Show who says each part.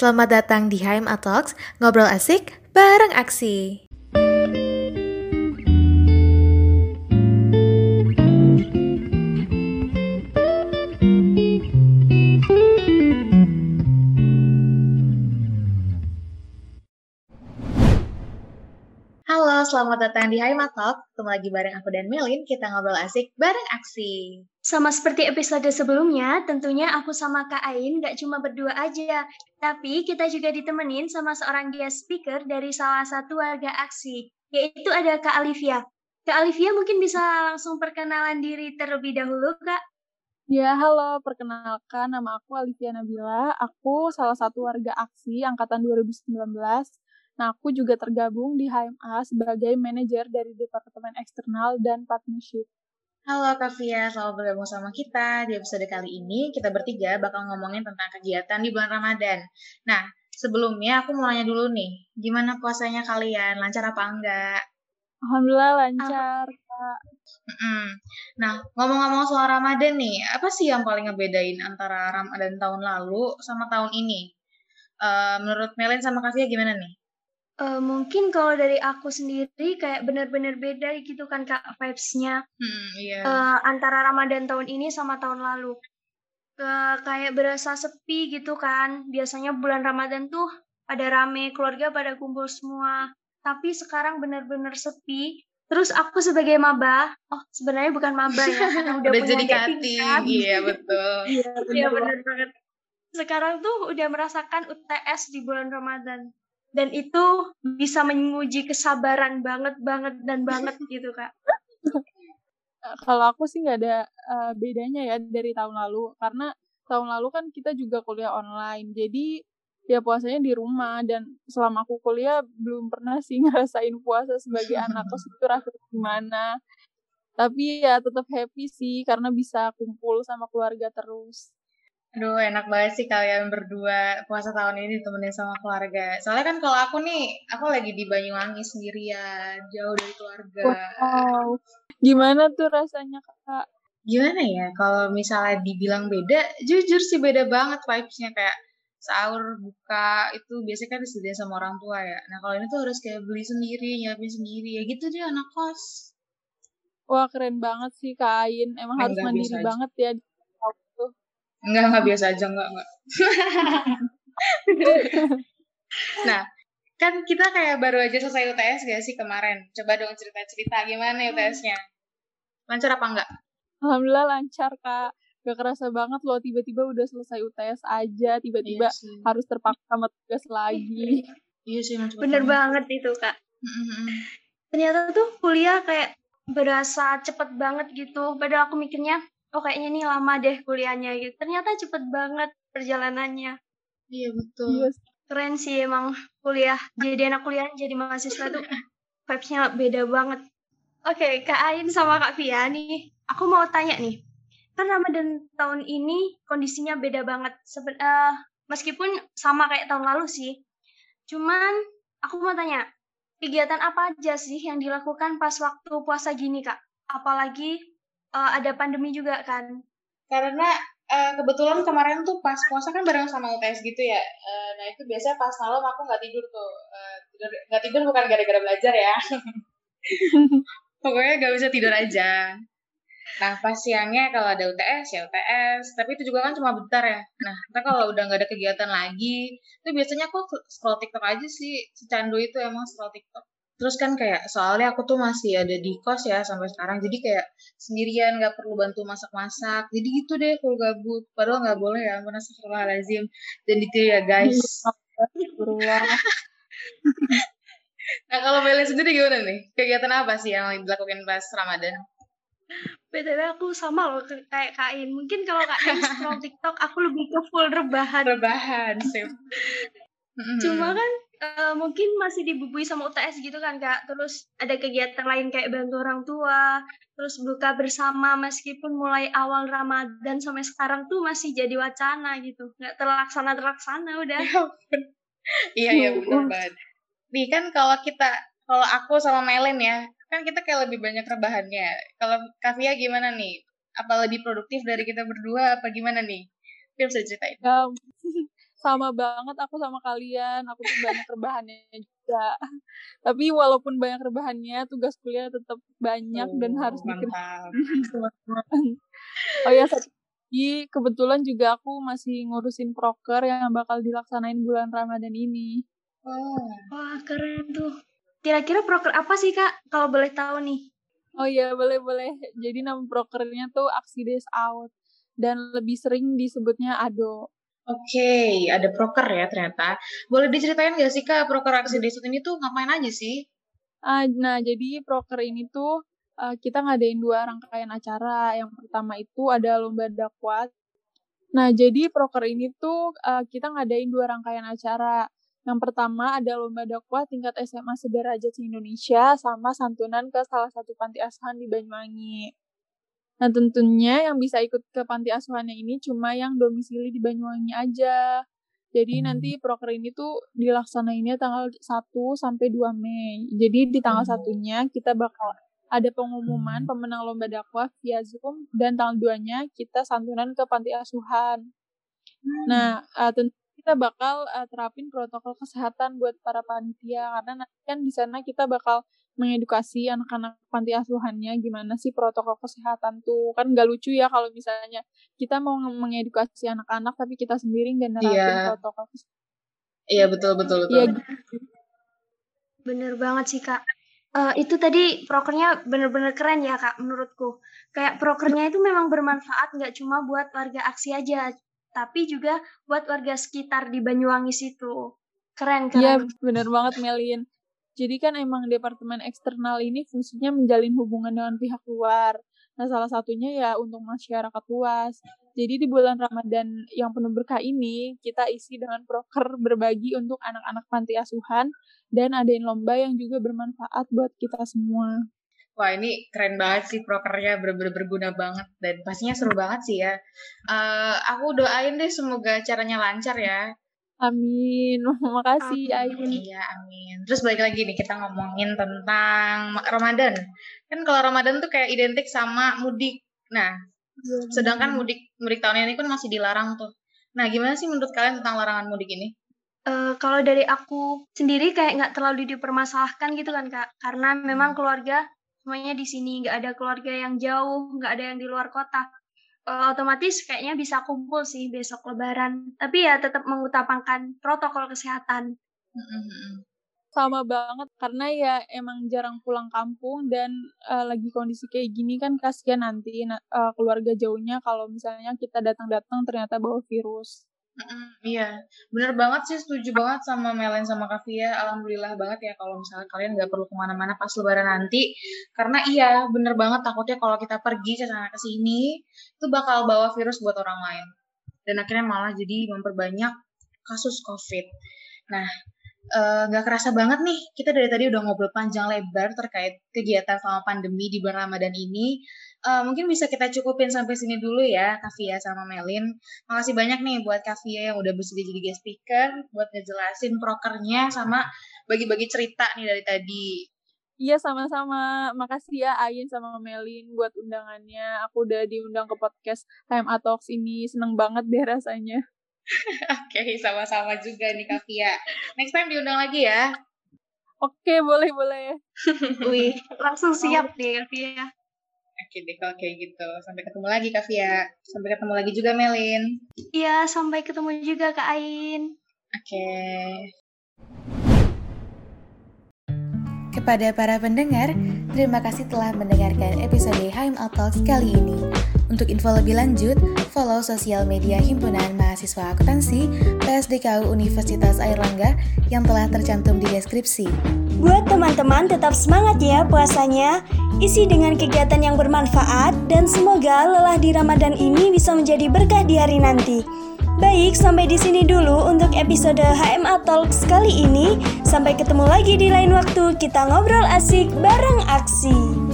Speaker 1: Selamat datang di HMA Talks, ngobrol asik bareng aksi. Selamat datang di HMA Talk. Ketemu lagi bareng aku dan Melin, kita ngobrol asik bareng aksi.
Speaker 2: Sama seperti episode sebelumnya, tentunya aku sama Kak Ain gak cuma berdua aja, tapi kita juga ditemenin sama seorang guest speaker dari salah satu warga aksi, yaitu ada Kak Alivia. Kak Alivia mungkin bisa langsung perkenalan diri terlebih dahulu, Kak.
Speaker 3: Ya, halo. Perkenalkan, nama aku Alivia Nabila. Aku salah satu warga aksi angkatan 2019. Nah, aku juga tergabung di HMA sebagai manajer dari Departemen Eksternal dan Partnership.
Speaker 1: Halo Kak Fia, selamat bergabung sama kita. Di episode kali ini, kita bertiga bakal ngomongin tentang kegiatan di bulan Ramadan. Nah, sebelumnya aku mau nanya dulu nih, gimana puasanya kalian? Lancar apa enggak?
Speaker 3: Alhamdulillah lancar, Kak.
Speaker 1: Mm-mm. Nah, ngomong-ngomong soal Ramadan nih, apa sih yang paling ngebedain antara Ramadan tahun lalu sama tahun ini? Uh, menurut Melin sama Kak Fia gimana nih?
Speaker 2: Uh, mungkin kalau dari aku sendiri kayak benar-benar beda gitu kan kak vibes-nya
Speaker 1: Hmm, iya.
Speaker 2: uh, antara Ramadan tahun ini sama tahun lalu. Uh, kayak berasa sepi gitu kan. Biasanya bulan Ramadan tuh pada rame, keluarga pada kumpul semua. Tapi sekarang benar-benar sepi. Terus aku sebagai maba, oh sebenarnya bukan maba ya, karena udah,
Speaker 1: Udah
Speaker 2: punya
Speaker 1: jadi cutting,
Speaker 2: tingkat.
Speaker 1: iya betul.
Speaker 3: Iya,
Speaker 2: benar banget. Sekarang tuh udah merasakan UTS di bulan Ramadan. Dan itu bisa menguji kesabaran banget, banget, dan banget gitu, Kak.
Speaker 3: Kalau aku sih nggak ada uh, bedanya ya dari tahun lalu. Karena tahun lalu kan kita juga kuliah online. Jadi ya puasanya di rumah. Dan selama aku kuliah belum pernah sih ngerasain puasa sebagai anak kos itu rasanya gimana. Tapi ya tetap happy sih karena bisa kumpul sama keluarga terus.
Speaker 1: Aduh, enak banget sih kalian berdua puasa tahun ini ditemenin sama keluarga. Soalnya kan kalau aku nih, aku lagi di Banyuwangi sendirian, jauh dari keluarga.
Speaker 3: Wow. Gimana tuh rasanya kak?
Speaker 1: Gimana ya, kalau misalnya dibilang beda, jujur sih beda banget vibes-nya. Kayak sahur, buka, itu biasanya kan disediain sama orang tua ya. Nah kalau ini tuh harus kayak beli sendiri, nyiapin sendiri. Ya gitu deh anak kos.
Speaker 3: Wah keren banget sih Kak Ain. Emang
Speaker 1: Eh,
Speaker 3: harus
Speaker 1: enggak,
Speaker 3: mandiri
Speaker 1: aja.
Speaker 3: banget ya.
Speaker 1: Enggak, enggak biasa aja, enggak, enggak. nah, kan kita kayak baru aja selesai UTS gak sih kemarin? Coba dong cerita-cerita gimana nih UTS-nya? Lancar apa enggak?
Speaker 3: Alhamdulillah lancar Kak. Gak kerasa banget loh tiba-tiba udah selesai UTS aja. Tiba-tiba
Speaker 1: Iya sih.
Speaker 3: harus terpaksa sama tugas lagi.
Speaker 1: Iya sih,
Speaker 2: Bener
Speaker 1: banget.
Speaker 2: banget itu, Kak. Ternyata tuh kuliah kayak berasa cepet banget gitu. Padahal aku mikirnya, oh kayaknya nih lama deh kuliahnya gitu. Ternyata cepet banget perjalanannya.
Speaker 1: Iya betul.
Speaker 3: Iya
Speaker 2: Keren sih emang kuliah. Jadi anak kuliah, jadi mahasiswa tuh vibes-nya beda banget. Oke, Kak Ain sama Kak Fia nih, aku mau tanya nih. Kan Ramadan tahun ini kondisinya beda banget. Seben eh, meskipun sama kayak tahun lalu sih. Cuman aku mau tanya, kegiatan apa aja sih yang dilakukan pas waktu puasa gini, Kak? Apalagi eh, ada pandemi juga kan.
Speaker 1: Karena eh, kebetulan kemarin tuh pas puasa kan bareng sama UTS gitu ya. Eh, nah itu biasanya pas malam aku nggak tidur tuh. Eh, tidur nggak tidur bukan gara-gara belajar ya. Pokoknya nggak bisa tidur aja. Nah pas siangnya kalau ada UTS ya UTS. Tapi itu juga kan cuma bentar ya. Nah kalau udah nggak ada kegiatan lagi, itu biasanya aku scroll TikTok aja sih. Secandu itu emang scroll TikTok. Terus kan kayak soalnya aku tuh masih ada di kos ya sampai sekarang. Jadi kayak sendirian nggak perlu bantu masak-masak. Jadi gitu deh kalau gabut. Padahal nggak boleh ya. Mana lazim Dan itu ya guys. Nah kalau Meli sendiri gimana nih? Kegiatan apa sih yang dilakukan pas Ramadan?
Speaker 2: BTW aku sama loh kayak Kak Ain. Mungkin kalau Kak Ain scroll TikTok, aku lebih ke full rebahan.
Speaker 1: Rebahan, sip.
Speaker 2: Cuma kan eh, mungkin masih dibubui sama UTS gitu kan Kak. Terus ada kegiatan lain kayak bantu orang tua, terus buka bersama meskipun mulai awal Ramadan sampai sekarang tuh masih jadi wacana gitu. Nggak terlaksana-terlaksana udah.
Speaker 1: Iya iya benar banget. Nih kan kalau kita kalau aku sama Melen ya, kan kita kayak lebih banyak rebahannya. Kalau Kavia gimana nih? Apa lebih produktif dari kita berdua apa gimana nih? Mungkin bisa ceritain.
Speaker 3: Um, sama banget aku sama kalian. Aku tuh banyak rebahannya juga. Tapi walaupun banyak rebahannya, tugas kuliah tetap banyak oh, dan harus bikin Oh ya, satu lagi kebetulan juga aku masih ngurusin proker yang bakal dilaksanain bulan Ramadan ini.
Speaker 2: Oh, wah keren tuh. Kira-kira proker apa sih kak? Kalau boleh tahu nih.
Speaker 3: Oh iya, boleh-boleh. Jadi nama prokernya tuh Aksi Days Out. Dan lebih sering disebutnya ADO.
Speaker 1: Oke, okay, ada proker ya ternyata. Boleh diceritain gak sih Kak, proker aksi desut ini tuh ngapain aja sih?
Speaker 3: Uh, nah, jadi proker ini tuh uh, kita ngadain dua rangkaian acara. Yang pertama itu ada lomba dakwah. Nah, jadi proker ini tuh uh, kita ngadain dua rangkaian acara. Yang pertama ada lomba dakwah tingkat SMA sederajat Indonesia sama santunan ke salah satu panti asuhan di Banyuwangi. Nah tentunya yang bisa ikut ke panti asuhannya ini cuma yang domisili di Banyuwangi aja. Jadi hmm. nanti proker ini tuh dilaksanainnya tanggal 1 sampai 2 Mei. Jadi di tanggal hmm. satunya kita bakal ada pengumuman hmm. pemenang lomba dakwah via Zoom dan tanggal 2-nya kita santunan ke panti asuhan. Hmm. Nah, uh, tentu kita bakal uh, terapin protokol kesehatan buat para panitia karena nanti kan di sana kita bakal mengedukasi anak-anak panti asuhannya gimana sih protokol kesehatan tuh kan gak lucu ya kalau misalnya kita mau mengedukasi anak-anak tapi kita sendiri nggak nerapin yeah. protokol kesehatan.
Speaker 1: Iya betul betul betul. Iya.
Speaker 2: Bener banget sih kak. Uh, itu tadi prokernya bener-bener keren ya kak menurutku. Kayak prokernya itu memang bermanfaat nggak cuma buat warga aksi aja, tapi juga buat warga sekitar di Banyuwangi situ. Keren keren.
Speaker 3: Iya bener banget Melin. Jadi kan emang departemen eksternal ini fungsinya menjalin hubungan dengan pihak luar. Nah, salah satunya ya untuk masyarakat luas. Jadi di bulan Ramadan yang penuh berkah ini, kita isi dengan proker berbagi untuk anak-anak panti asuhan dan adain lomba yang juga bermanfaat buat kita semua.
Speaker 1: Wah ini keren banget sih prokernya bener-bener berguna banget dan pastinya seru banget sih ya. Uh, aku doain deh semoga caranya lancar ya.
Speaker 3: Amin. Makasih Ain.
Speaker 1: Iya, amin. Terus balik lagi nih kita ngomongin tentang Ramadan. Kan kalau Ramadan tuh kayak identik sama mudik. Nah, ya, sedangkan mudik mudik tahun ini kan masih dilarang tuh. Nah, gimana sih menurut kalian tentang larangan mudik ini?
Speaker 2: Uh, kalau dari aku sendiri kayak nggak terlalu dipermasalahkan gitu kan kak, karena memang hmm. keluarga semuanya di sini nggak ada keluarga yang jauh, nggak ada yang di luar kota uh, otomatis kayaknya bisa kumpul sih besok lebaran. Tapi ya tetap mengutamakan protokol kesehatan.
Speaker 3: Sama banget karena ya emang jarang pulang kampung dan uh, lagi kondisi kayak gini kan kasihan nanti uh, keluarga jauhnya kalau misalnya kita datang-datang ternyata bawa virus.
Speaker 1: Iya, bener banget sih, setuju banget sama Melen sama Kavia. Alhamdulillah banget ya kalau misalnya kalian nggak perlu ke mana-mana pas lebaran nanti. Karena iya, bener banget takutnya kalau kita pergi ke sana ke sini, itu bakal bawa virus buat orang lain. Dan akhirnya malah jadi memperbanyak kasus COVID. Nah, eh, nggak uh, kerasa banget nih kita dari tadi udah ngobrol panjang lebar terkait kegiatan selama pandemi di bulan Ramadan ini uh, mungkin bisa kita cukupin sampai sini dulu ya Kavia sama Melin makasih banyak nih buat Kavia yang udah bersedia jadi guest speaker buat ngejelasin prokernya sama bagi-bagi cerita nih dari tadi
Speaker 3: Iya sama-sama. Makasih ya Ayin sama Melin buat undangannya. Aku udah diundang ke podcast Time Talks ini. Seneng banget deh rasanya.
Speaker 1: Oke, okay, sama-sama juga nih Kavia. Next time diundang lagi ya.
Speaker 3: Oke, boleh boleh.
Speaker 2: Wih, langsung siap deh Kavia.
Speaker 1: Oke deh kalau kayak gitu. Sampai ketemu lagi Kak Via. Sampai ketemu lagi juga Melin.
Speaker 2: Iya, sampai ketemu juga Kak Ain.
Speaker 1: Oke.
Speaker 4: Kepada para pendengar, terima kasih telah mendengarkan episode Haim Talks kali ini. Untuk info lebih lanjut, follow sosial media Himpunan Mahasiswa Akuntansi PSDKU Universitas Airlangga yang telah tercantum di deskripsi.
Speaker 5: Buat teman-teman tetap semangat ya puasanya, isi dengan kegiatan yang bermanfaat dan semoga lelah di Ramadan ini bisa menjadi berkah di hari nanti. Baik, sampai di sini dulu untuk episode HMA Talks kali ini. Sampai ketemu lagi di lain waktu, kita ngobrol asik bareng aksi.